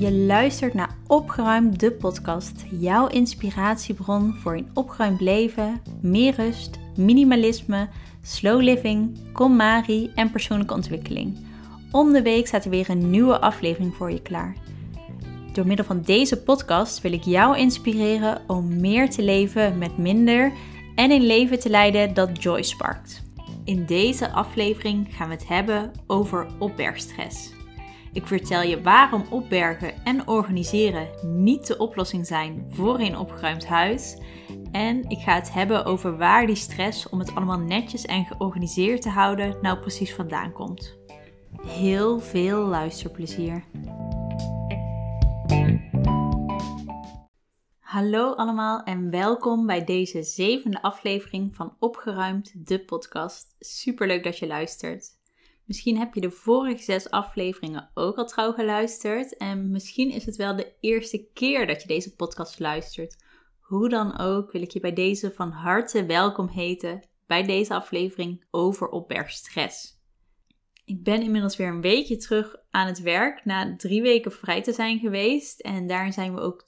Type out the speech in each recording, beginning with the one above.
Je luistert naar Opgeruimd, de podcast. Jouw inspiratiebron voor een opgeruimd leven, meer rust, minimalisme, slow living, KonMari en persoonlijke ontwikkeling. Om de week staat er weer een nieuwe aflevering voor je klaar. Door middel van deze podcast wil ik jou inspireren om meer te leven met minder en een leven te leiden dat joy sparkt. In deze aflevering gaan we het hebben over opbergstress. Ik vertel je waarom opbergen en organiseren niet de oplossing zijn voor een opgeruimd huis. En ik ga het hebben over waar die stress om het allemaal netjes en georganiseerd te houden nou precies vandaan komt. Heel veel luisterplezier. Hallo allemaal en welkom bij deze zevende aflevering van Opgeruimd, de podcast. Superleuk dat je luistert. Misschien heb je de vorige zes afleveringen ook al trouw geluisterd. En misschien is het wel de eerste keer dat je deze podcast luistert. Hoe dan ook wil ik je bij deze van harte welkom heten bij deze aflevering over opbergstress. Ik ben inmiddels weer een weekje terug aan het werk na drie weken vrij te zijn geweest. En daarin zijn we ook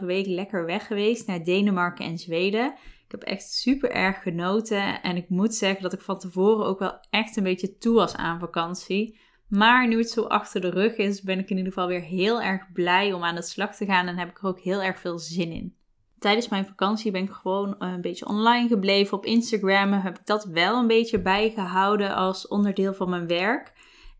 2,5 weken lekker weg geweest naar Denemarken en Zweden. Ik heb echt super erg genoten. En ik moet zeggen dat ik van tevoren ook wel echt een beetje toe was aan vakantie. Maar nu het zo achter de rug is, ben ik in ieder geval weer heel erg blij om aan de slag te gaan. En heb ik er ook heel erg veel zin in. Tijdens mijn vakantie ben ik gewoon een beetje online gebleven. Op Instagram heb ik dat wel een beetje bijgehouden als onderdeel van mijn werk.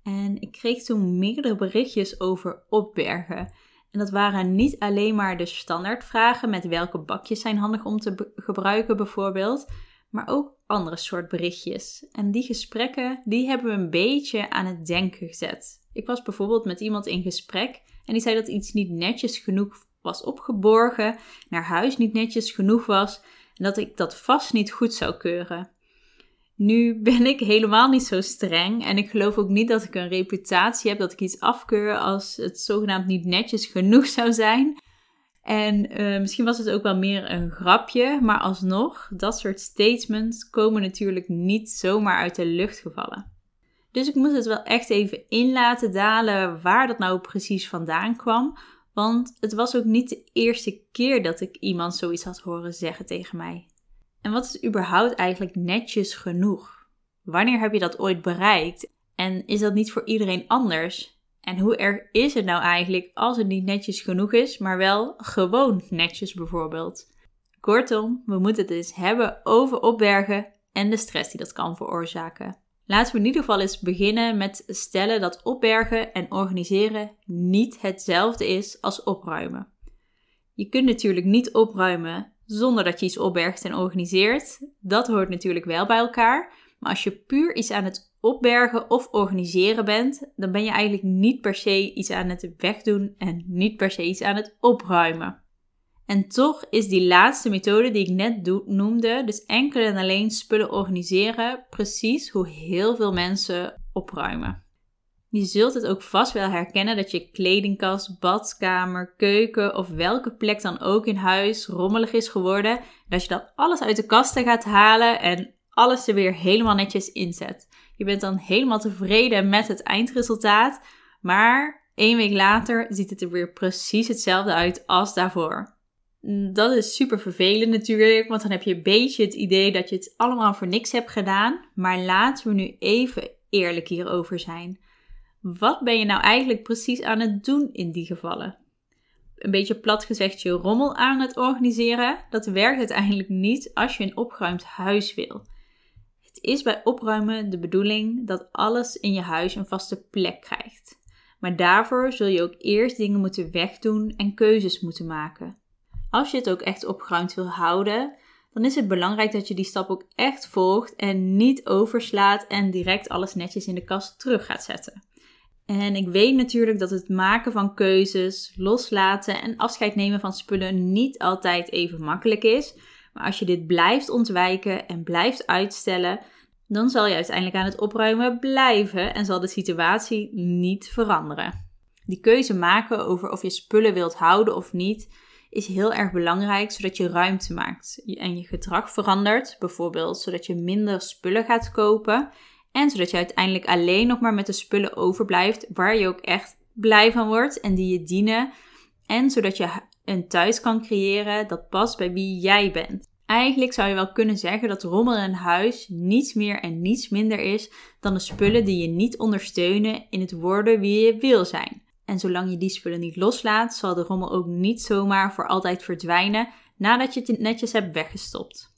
En ik kreeg toen meerdere berichtjes over opbergen. En dat waren niet alleen maar de standaardvragen met welke bakjes zijn handig om te gebruiken bijvoorbeeld, maar ook andere soort berichtjes. En die gesprekken, die hebben we een beetje aan het denken gezet. Ik was bijvoorbeeld met iemand in gesprek en die zei dat iets niet netjes genoeg was opgeborgen, naar huis niet netjes genoeg was en dat ik dat vast niet goed zou keuren. Nu ben ik helemaal niet zo streng en ik geloof ook niet dat ik een reputatie heb dat ik iets afkeur als het zogenaamd niet netjes genoeg zou zijn. En uh, misschien was het ook wel meer een grapje, maar alsnog, dat soort statements komen natuurlijk niet zomaar uit de lucht gevallen. Dus ik moest het wel echt even in laten dalen waar dat nou precies vandaan kwam, want het was ook niet de eerste keer dat ik iemand zoiets had horen zeggen tegen mij. En wat is überhaupt eigenlijk netjes genoeg? Wanneer heb je dat ooit bereikt? En is dat niet voor iedereen anders? En hoe erg is het nou eigenlijk als het niet netjes genoeg is, maar wel gewoon netjes bijvoorbeeld? Kortom, we moeten het eens hebben over opbergen en de stress die dat kan veroorzaken. Laten we in ieder geval eens beginnen met stellen dat opbergen en organiseren niet hetzelfde is als opruimen. Je kunt natuurlijk niet opruimen zonder dat je iets opbergt en organiseert. Dat hoort natuurlijk wel bij elkaar. Maar als je puur iets aan het opbergen of organiseren bent, dan ben je eigenlijk niet per se iets aan het wegdoen en niet per se iets aan het opruimen. En toch is die laatste methode die ik net noemde, dus enkel en alleen spullen organiseren, precies hoe heel veel mensen opruimen. Je zult het ook vast wel herkennen dat je kledingkast, badkamer, keuken of welke plek dan ook in huis rommelig is geworden. Dat je dan alles uit de kasten gaat halen en alles er weer helemaal netjes inzet. Je bent dan helemaal tevreden met het eindresultaat, maar één week later ziet het er weer precies hetzelfde uit als daarvoor. Dat is super vervelend natuurlijk, want dan heb je een beetje het idee dat je het allemaal voor niks hebt gedaan. Maar laten we nu even eerlijk hierover zijn. Wat ben je nou eigenlijk precies aan het doen in die gevallen? Een beetje plat gezegd je rommel aan het organiseren, dat werkt uiteindelijk niet als je een opgeruimd huis wil. Het is bij opruimen de bedoeling dat alles in je huis een vaste plek krijgt. Maar daarvoor zul je ook eerst dingen moeten wegdoen en keuzes moeten maken. Als je het ook echt opgeruimd wil houden, dan is het belangrijk dat je die stap ook echt volgt en niet overslaat en direct alles netjes in de kast terug gaat zetten. En ik weet natuurlijk dat het maken van keuzes, loslaten en afscheid nemen van spullen niet altijd even makkelijk is. Maar als je dit blijft ontwijken en blijft uitstellen, dan zal je uiteindelijk aan het opruimen blijven en zal de situatie niet veranderen. Die keuze maken over of je spullen wilt houden of niet is heel erg belangrijk, zodat je ruimte maakt en je gedrag verandert. Bijvoorbeeld zodat je minder spullen gaat kopen en zodat je uiteindelijk alleen nog maar met de spullen overblijft waar je ook echt blij van wordt en die je dienen. En zodat je een thuis kan creëren dat past bij wie jij bent. Eigenlijk zou je wel kunnen zeggen dat rommel in een huis niets meer en niets minder is dan de spullen die je niet ondersteunen in het worden wie je wil zijn. En zolang je die spullen niet loslaat, zal de rommel ook niet zomaar voor altijd verdwijnen nadat je het netjes hebt weggestopt.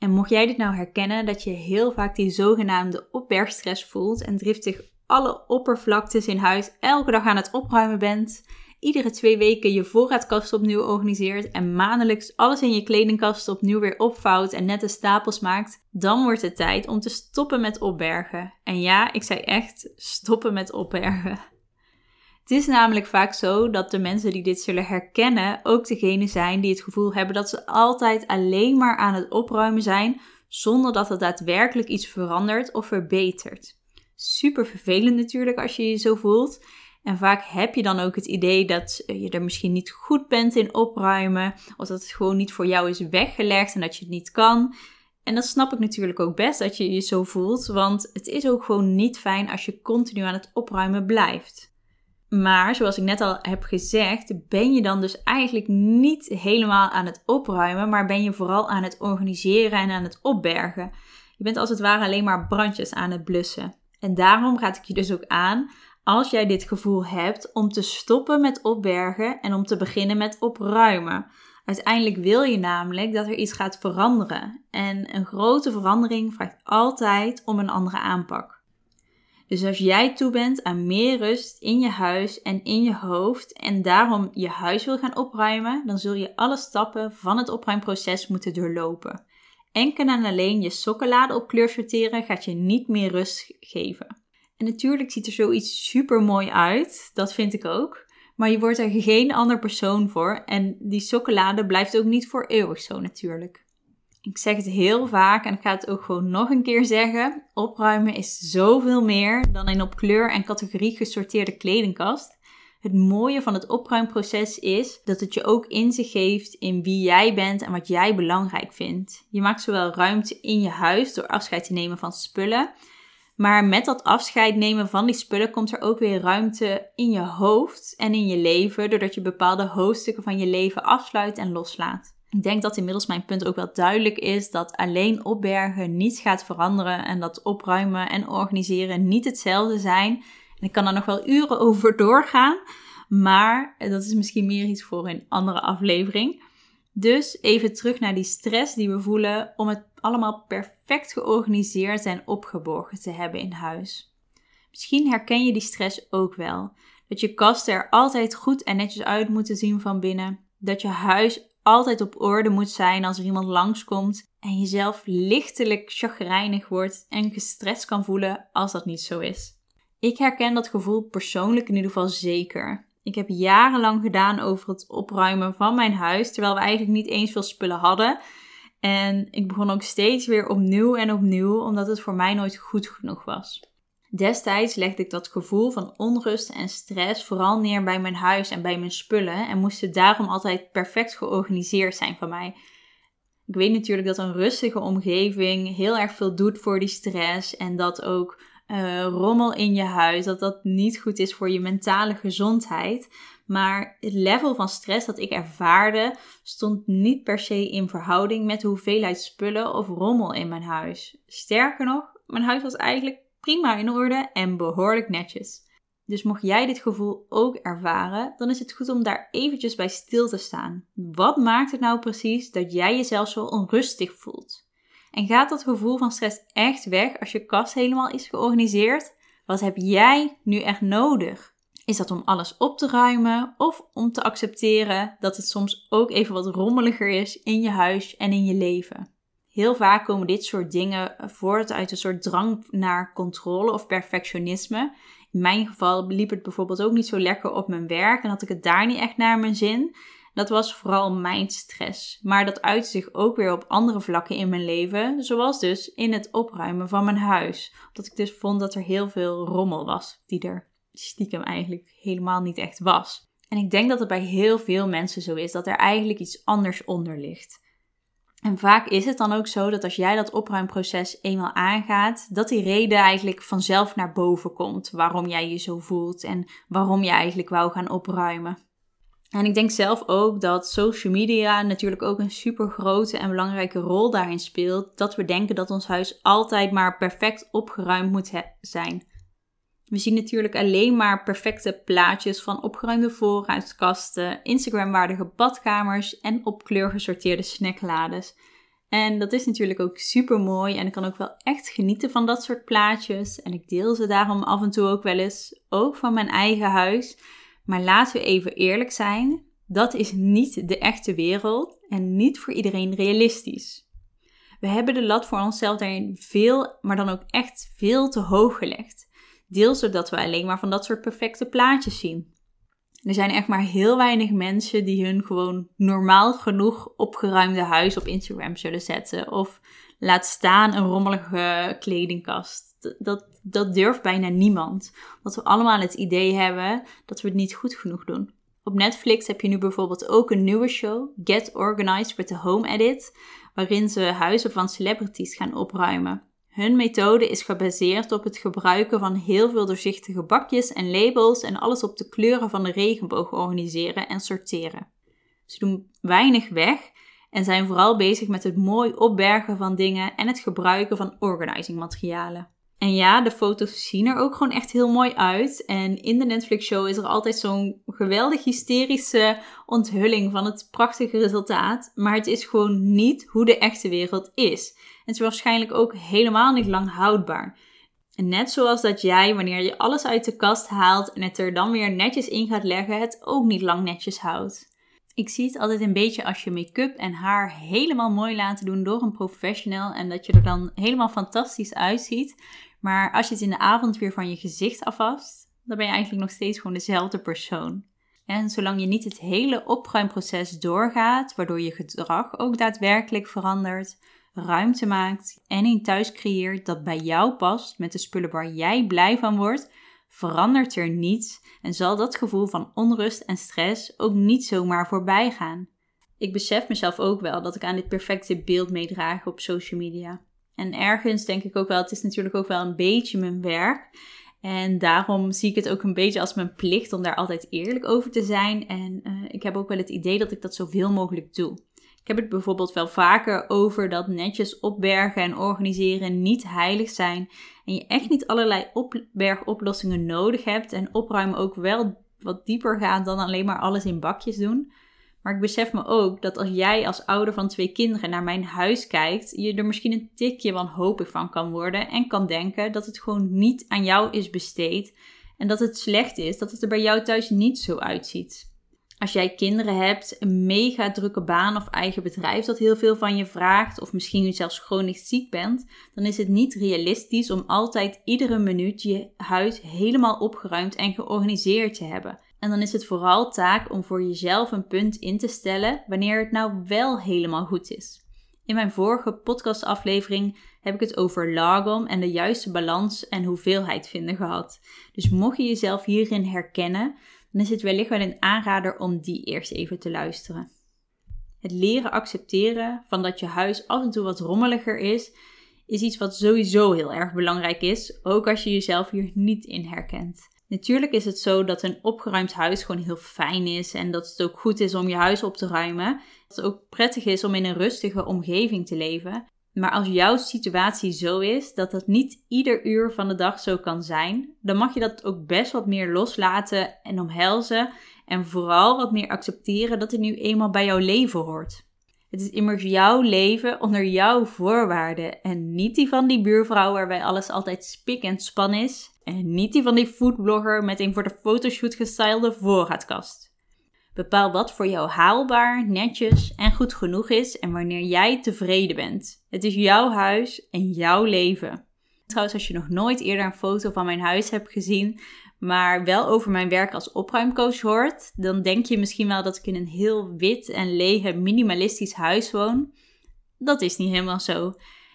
En mocht jij dit nou herkennen, dat je heel vaak die zogenaamde opbergstress voelt en driftig alle oppervlaktes in huis elke dag aan het opruimen bent, iedere twee weken je voorraadkast opnieuw organiseert en maandelijks alles in je kledingkast opnieuw weer opvouwt en nette stapels maakt, dan wordt het tijd om te stoppen met opbergen. En ja, ik zei echt stoppen met opbergen. Het is namelijk vaak zo dat de mensen die dit zullen herkennen ook degene zijn die het gevoel hebben dat ze altijd alleen maar aan het opruimen zijn, zonder dat er daadwerkelijk iets verandert of verbetert. Super vervelend natuurlijk als je je zo voelt. En vaak heb je dan ook het idee dat je er misschien niet goed bent in opruimen, of dat het gewoon niet voor jou is weggelegd en dat je het niet kan. En dat snap ik natuurlijk ook best dat je je zo voelt, want het is ook gewoon niet fijn als je continu aan het opruimen blijft. Maar zoals ik net al heb gezegd, ben je dan dus eigenlijk niet helemaal aan het opruimen, maar ben je vooral aan het organiseren en aan het opbergen. Je bent als het ware alleen maar brandjes aan het blussen. En daarom raad ik je dus ook aan, als jij dit gevoel hebt, om te stoppen met opbergen en om te beginnen met opruimen. Uiteindelijk wil je namelijk dat er iets gaat veranderen. En een grote verandering vraagt altijd om een andere aanpak. Dus als jij toe bent aan meer rust in je huis en in je hoofd en daarom je huis wil gaan opruimen, dan zul je alle stappen van het opruimproces moeten doorlopen. Enkel en alleen je sokkenladen op kleur sorteren gaat je niet meer rust geven. En natuurlijk ziet er zoiets super mooi uit, dat vind ik ook. Maar je wordt er geen ander persoon voor en die sokkenlade blijft ook niet voor eeuwig zo natuurlijk. Ik zeg het heel vaak en ik ga het ook gewoon nog een keer zeggen. Opruimen is zoveel meer dan een op kleur en categorie gesorteerde kledingkast. Het mooie van het opruimproces is dat het je ook inzicht geeft in wie jij bent en wat jij belangrijk vindt. Je maakt zowel ruimte in je huis door afscheid te nemen van spullen, maar met dat afscheid nemen van die spullen komt er ook weer ruimte in je hoofd en in je leven, doordat je bepaalde hoofdstukken van je leven afsluit en loslaat. Ik denk dat inmiddels mijn punt ook wel duidelijk is dat alleen opbergen niets gaat veranderen en dat opruimen en organiseren niet hetzelfde zijn. En ik kan er nog wel uren over doorgaan, maar dat is misschien meer iets voor een andere aflevering. Dus even terug naar die stress die we voelen om het allemaal perfect georganiseerd en opgeborgen te hebben in huis. Misschien herken je die stress ook wel. Dat je kasten er altijd goed en netjes uit moeten zien van binnen. Dat je huis altijd op orde moet zijn als er iemand langskomt en jezelf lichtelijk chagrijnig wordt en gestrest kan voelen als dat niet zo is. Ik herken dat gevoel persoonlijk in ieder geval zeker. Ik heb jarenlang gedaan over het opruimen van mijn huis, terwijl we eigenlijk niet eens veel spullen hadden. En ik begon ook steeds weer opnieuw en opnieuw, omdat het voor mij nooit goed genoeg was. Destijds legde ik dat gevoel van onrust en stress vooral neer bij mijn huis en bij mijn spullen en moest het daarom altijd perfect georganiseerd zijn van mij. Ik weet natuurlijk dat een rustige omgeving heel erg veel doet voor die stress en dat ook uh, rommel in je huis, dat dat niet goed is voor je mentale gezondheid. Maar het level van stress dat ik ervaarde stond niet per se in verhouding met de hoeveelheid spullen of rommel in mijn huis. Sterker nog, mijn huis was eigenlijk prima in orde en behoorlijk netjes. Dus mocht jij dit gevoel ook ervaren, dan is het goed om daar eventjes bij stil te staan. Wat maakt het nou precies dat jij jezelf zo onrustig voelt? En gaat dat gevoel van stress echt weg als je kast helemaal is georganiseerd? Wat heb jij nu echt nodig? Is dat om alles op te ruimen of om te accepteren dat het soms ook even wat rommeliger is in je huis en in je leven? Heel vaak komen dit soort dingen voort uit een soort drang naar controle of perfectionisme. In mijn geval liep het bijvoorbeeld ook niet zo lekker op mijn werk en had ik het daar niet echt naar mijn zin. Dat was vooral mijn stress. Maar dat uitte zich ook weer op andere vlakken in mijn leven, zoals dus in het opruimen van mijn huis. Omdat ik dus vond dat er heel veel rommel was, die er stiekem eigenlijk helemaal niet echt was. En ik denk dat het bij heel veel mensen zo is, dat er eigenlijk iets anders onder ligt. En vaak is het dan ook zo dat als jij dat opruimproces eenmaal aangaat, dat die reden eigenlijk vanzelf naar boven komt waarom jij je zo voelt en waarom je eigenlijk wou gaan opruimen. En ik denk zelf ook dat social media natuurlijk ook een super grote en belangrijke rol daarin speelt. Dat we denken dat ons huis altijd maar perfect opgeruimd moet zijn. We zien natuurlijk alleen maar perfecte plaatjes van opgeruimde voorraadkasten, Instagram-waardige badkamers en op kleur gesorteerde snacklades. En dat is natuurlijk ook super mooi en ik kan ook wel echt genieten van dat soort plaatjes. En ik deel ze daarom af en toe ook wel eens, ook van mijn eigen huis. Maar laten we even eerlijk zijn, dat is niet de echte wereld en niet voor iedereen realistisch. We hebben de lat voor onszelf daarin veel, maar dan ook echt veel te hoog gelegd. Deels zodat we alleen maar van dat soort perfecte plaatjes zien. Er zijn echt maar heel weinig mensen die hun gewoon normaal genoeg opgeruimde huis op Instagram zullen zetten. Of laat staan een rommelige kledingkast. Dat, dat durft bijna niemand. Want we allemaal het idee hebben dat we het niet goed genoeg doen. Op Netflix heb je nu bijvoorbeeld ook een nieuwe show, Get Organized with the Home Edit, waarin ze huizen van celebrities gaan opruimen. Hun methode is gebaseerd op het gebruiken van heel veel doorzichtige bakjes en labels en alles op de kleuren van de regenboog organiseren en sorteren. Ze doen weinig weg en zijn vooral bezig met het mooi opbergen van dingen en het gebruiken van organizing materialen. En ja, de foto's zien er ook gewoon echt heel mooi uit. En in de Netflix show is er altijd zo'n geweldig hysterische onthulling van het prachtige resultaat. Maar het is gewoon niet hoe de echte wereld is. En is waarschijnlijk ook helemaal niet lang houdbaar. Net zoals dat jij, wanneer je alles uit de kast haalt en het er dan weer netjes in gaat leggen, het ook niet lang netjes houdt. Ik zie het altijd een beetje als je make-up en haar helemaal mooi laten doen door een professional en dat je er dan helemaal fantastisch uitziet. Maar als je het in de avond weer van je gezicht afwast, dan ben je eigenlijk nog steeds gewoon dezelfde persoon. En zolang je niet het hele opruimproces doorgaat, waardoor je gedrag ook daadwerkelijk verandert, ruimte maakt en een thuis creëert dat bij jou past met de spullen waar jij blij van wordt, verandert er niets en zal dat gevoel van onrust en stress ook niet zomaar voorbij gaan. Ik besef mezelf ook wel dat ik aan dit perfecte beeld meedraag op social media. En ergens denk ik ook wel, het is natuurlijk ook wel een beetje mijn werk. En daarom zie ik het ook een beetje als mijn plicht om daar altijd eerlijk over te zijn. En uh, ik heb ook wel het idee dat ik dat zoveel mogelijk doe. Ik heb het bijvoorbeeld wel vaker over dat netjes opbergen en organiseren niet heilig zijn. En je echt niet allerlei opbergoplossingen nodig hebt. En opruimen ook wel wat dieper gaat dan alleen maar alles in bakjes doen. Maar ik besef me ook dat als jij als ouder van twee kinderen naar mijn huis kijkt, je er misschien een tikje wanhopig van kan worden en kan denken dat het gewoon niet aan jou is besteed en dat het slecht is dat het er bij jou thuis niet zo uitziet. Als jij kinderen hebt, een mega drukke baan of eigen bedrijf dat heel veel van je vraagt, of misschien zelfs chronisch ziek bent, dan is het niet realistisch om altijd iedere minuut je huis helemaal opgeruimd en georganiseerd te hebben. En dan is het vooral taak om voor jezelf een punt in te stellen wanneer het nou wel helemaal goed is. In mijn vorige podcastaflevering heb ik het over lagom en de juiste balans en hoeveelheid vinden gehad. Dus mocht je jezelf hierin herkennen, dan is het wellicht wel een aanrader om die eerst even te luisteren. Het leren accepteren van dat je huis af en toe wat rommeliger is, is iets wat sowieso heel erg belangrijk is, ook als je jezelf hier niet in herkent. Natuurlijk is het zo dat een opgeruimd huis gewoon heel fijn is en dat het ook goed is om je huis op te ruimen. Dat het ook prettig is om in een rustige omgeving te leven. Maar als jouw situatie zo is dat dat niet ieder uur van de dag zo kan zijn, dan mag je dat ook best wat meer loslaten en omhelzen. En vooral wat meer accepteren dat het nu eenmaal bij jouw leven hoort. Het is immers jouw leven onder jouw voorwaarden en niet die van die buurvrouw waarbij alles altijd spik en span is. En niet die van die foodblogger met een voor de fotoshoot gestylede voorraadkast. Bepaal wat voor jou haalbaar, netjes en goed genoeg is en wanneer jij tevreden bent. Het is jouw huis en jouw leven. Trouwens, als je nog nooit eerder een foto van mijn huis hebt gezien, maar wel over mijn werk als opruimcoach hoort, dan denk je misschien wel dat ik in een heel wit en lege minimalistisch huis woon. Dat is niet helemaal zo.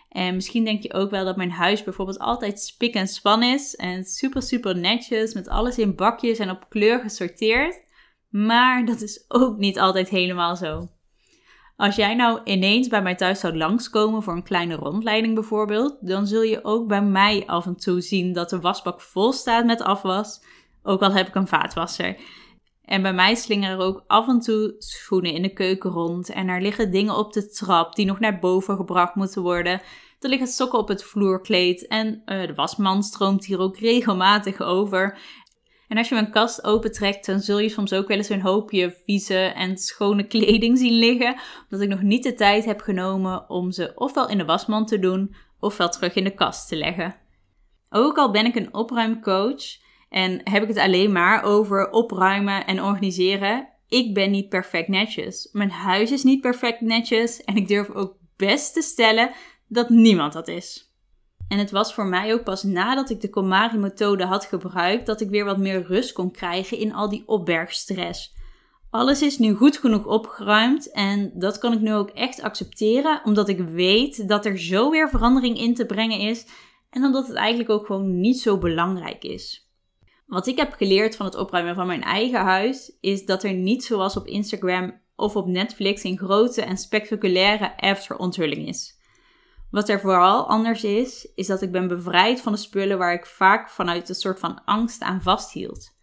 En misschien denk je ook wel dat mijn huis bijvoorbeeld altijd spik en span is en super super netjes met alles in bakjes en op kleur gesorteerd. Maar dat is ook niet altijd helemaal zo. Als jij nou ineens bij mij thuis zou langskomen voor een kleine rondleiding bijvoorbeeld, dan zul je ook bij mij af en toe zien dat de wasbak vol staat met afwas, ook al heb ik een vaatwasser. En bij mij slingeren er ook af en toe schoenen in de keuken rond en er liggen dingen op de trap die nog naar boven gebracht moeten worden. Er liggen sokken op het vloerkleed en uh, de wasman stroomt hier ook regelmatig over. En als je mijn kast opentrekt, dan zul je soms ook wel eens een hoopje vieze en schone kleding zien liggen. Omdat ik nog niet de tijd heb genomen om ze ofwel in de wasmand te doen, ofwel terug in de kast te leggen. Ook al ben ik een opruimcoach en heb ik het alleen maar over opruimen en organiseren, ik ben niet perfect netjes. Mijn huis is niet perfect netjes en ik durf ook best te stellen dat niemand dat is. En het was voor mij ook pas nadat ik de Komari-methode had gebruikt dat ik weer wat meer rust kon krijgen in al die opbergstress. Alles is nu goed genoeg opgeruimd en dat kan ik nu ook echt accepteren, omdat ik weet dat er zo weer verandering in te brengen is en omdat het eigenlijk ook gewoon niet zo belangrijk is. Wat ik heb geleerd van het opruimen van mijn eigen huis is dat er niet zoals op Instagram of op Netflix een grote en spectaculaire after-onthulling is. Wat er vooral anders is, is dat ik ben bevrijd van de spullen waar ik vaak vanuit een soort van angst aan vasthield.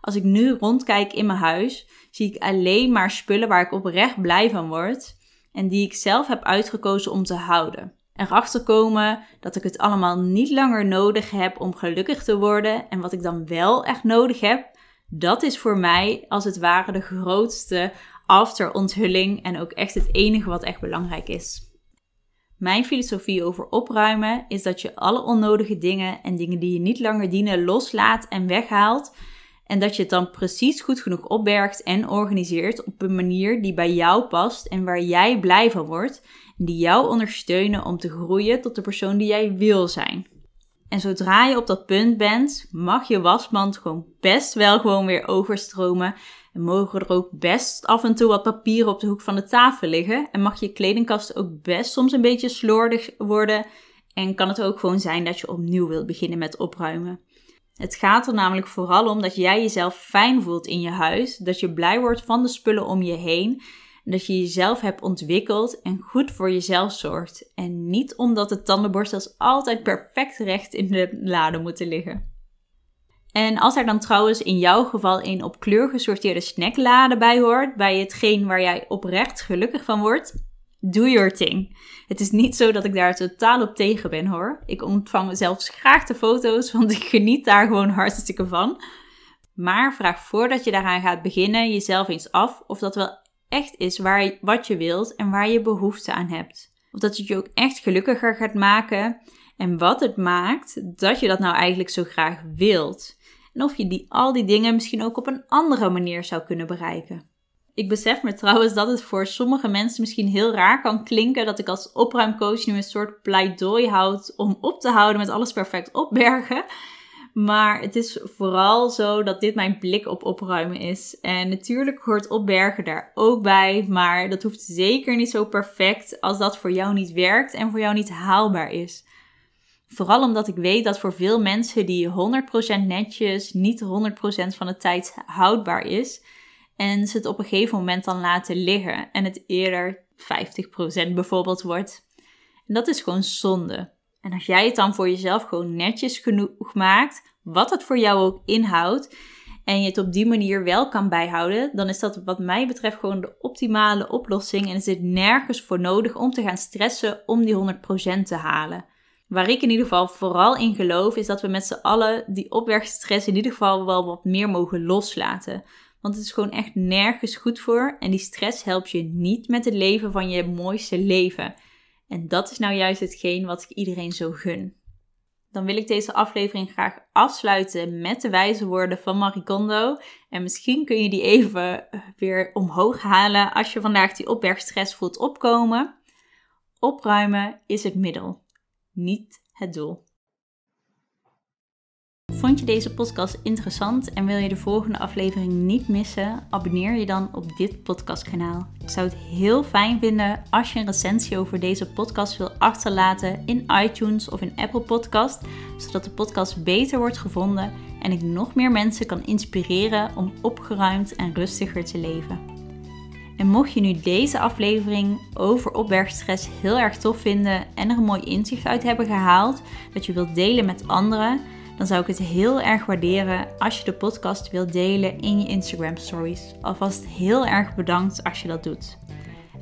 Als ik nu rondkijk in mijn huis, zie ik alleen maar spullen waar ik oprecht blij van word en die ik zelf heb uitgekozen om te houden. Erachter komen dat ik het allemaal niet langer nodig heb om gelukkig te worden en wat ik dan wel echt nodig heb, dat is voor mij als het ware de grootste after-onthulling en ook echt het enige wat echt belangrijk is. Mijn filosofie over opruimen is dat je alle onnodige dingen en dingen die je niet langer dienen loslaat en weghaalt. En dat je het dan precies goed genoeg opbergt en organiseert op een manier die bij jou past en waar jij blij van wordt. En die jou ondersteunen om te groeien tot de persoon die jij wil zijn. En zodra je op dat punt bent, mag je wasmand gewoon best wel gewoon weer overstromen en mogen er ook best af en toe wat papieren op de hoek van de tafel liggen. En mag je kledingkast ook best soms een beetje slordig worden. En kan het ook gewoon zijn dat je opnieuw wilt beginnen met opruimen. Het gaat er namelijk vooral om dat jij jezelf fijn voelt in je huis. Dat je blij wordt van de spullen om je heen. En dat je jezelf hebt ontwikkeld en goed voor jezelf zorgt. En niet omdat de tandenborstels altijd perfect recht in de lade moeten liggen. En als er dan trouwens in jouw geval een op kleur gesorteerde snacklade bij hoort, bij hetgeen waar jij oprecht gelukkig van wordt, do your thing. Het is niet zo dat ik daar totaal op tegen ben hoor. Ik ontvang zelfs graag de foto's, want ik geniet daar gewoon hartstikke van. Maar vraag voordat je daaraan gaat beginnen jezelf eens af of dat wel echt is waar, wat je wilt en waar je behoefte aan hebt. Of dat het je ook echt gelukkiger gaat maken en wat het maakt dat je dat nou eigenlijk zo graag wilt. En of je die, al die dingen misschien ook op een andere manier zou kunnen bereiken. Ik besef me trouwens dat het voor sommige mensen misschien heel raar kan klinken dat ik als opruimcoach nu een soort pleidooi houd om op te houden met alles perfect opbergen. Maar het is vooral zo dat dit mijn blik op opruimen is. En natuurlijk hoort opbergen daar ook bij, maar dat hoeft zeker niet zo perfect als dat voor jou niet werkt en voor jou niet haalbaar is. Vooral omdat ik weet dat voor veel mensen die 100% netjes niet 100% van de tijd houdbaar is. En ze het op een gegeven moment dan laten liggen en het eerder 50% bijvoorbeeld wordt. En dat is gewoon zonde. En als jij het dan voor jezelf gewoon netjes genoeg maakt, wat het voor jou ook inhoudt, en je het op die manier wel kan bijhouden, dan is dat wat mij betreft gewoon de optimale oplossing. En er zit nergens voor nodig om te gaan stressen om die 100% te halen. Waar ik in ieder geval vooral in geloof, is dat we met z'n allen die opwerkstress in ieder geval wel wat meer mogen loslaten. Want het is gewoon echt nergens goed voor en die stress helpt je niet met het leven van je mooiste leven. En dat is nou juist hetgeen wat ik iedereen zo gun. Dan wil ik deze aflevering graag afsluiten met de wijze woorden van Marie Kondo. En misschien kun je die even weer omhoog halen als je vandaag die opbergstress voelt opkomen. Opruimen is het middel niet het doel. Vond je deze podcast interessant en wil je de volgende aflevering niet missen? Abonneer je dan op dit podcastkanaal. Ik zou het heel fijn vinden als je een recensie over deze podcast wil achterlaten in iTunes of in Apple Podcast, zodat de podcast beter wordt gevonden en ik nog meer mensen kan inspireren om opgeruimd en rustiger te leven. En mocht je nu deze aflevering over opbergstress heel erg tof vinden en er een mooi inzicht uit hebben gehaald dat je wilt delen met anderen, dan zou ik het heel erg waarderen als je de podcast wilt delen in je Instagram stories. Alvast heel erg bedankt als je dat doet.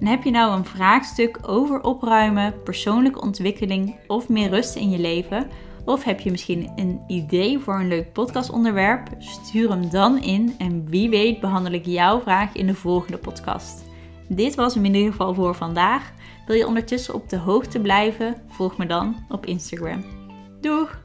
En heb je nou een vraagstuk over opruimen, persoonlijke ontwikkeling of meer rust in je leven? Of heb je misschien een idee voor een leuk podcastonderwerp? Stuur hem dan in en wie weet behandel ik jouw vraag in de volgende podcast. Dit was hem in ieder geval voor vandaag. Wil je ondertussen op de hoogte blijven? Volg me dan op Instagram. Doeg!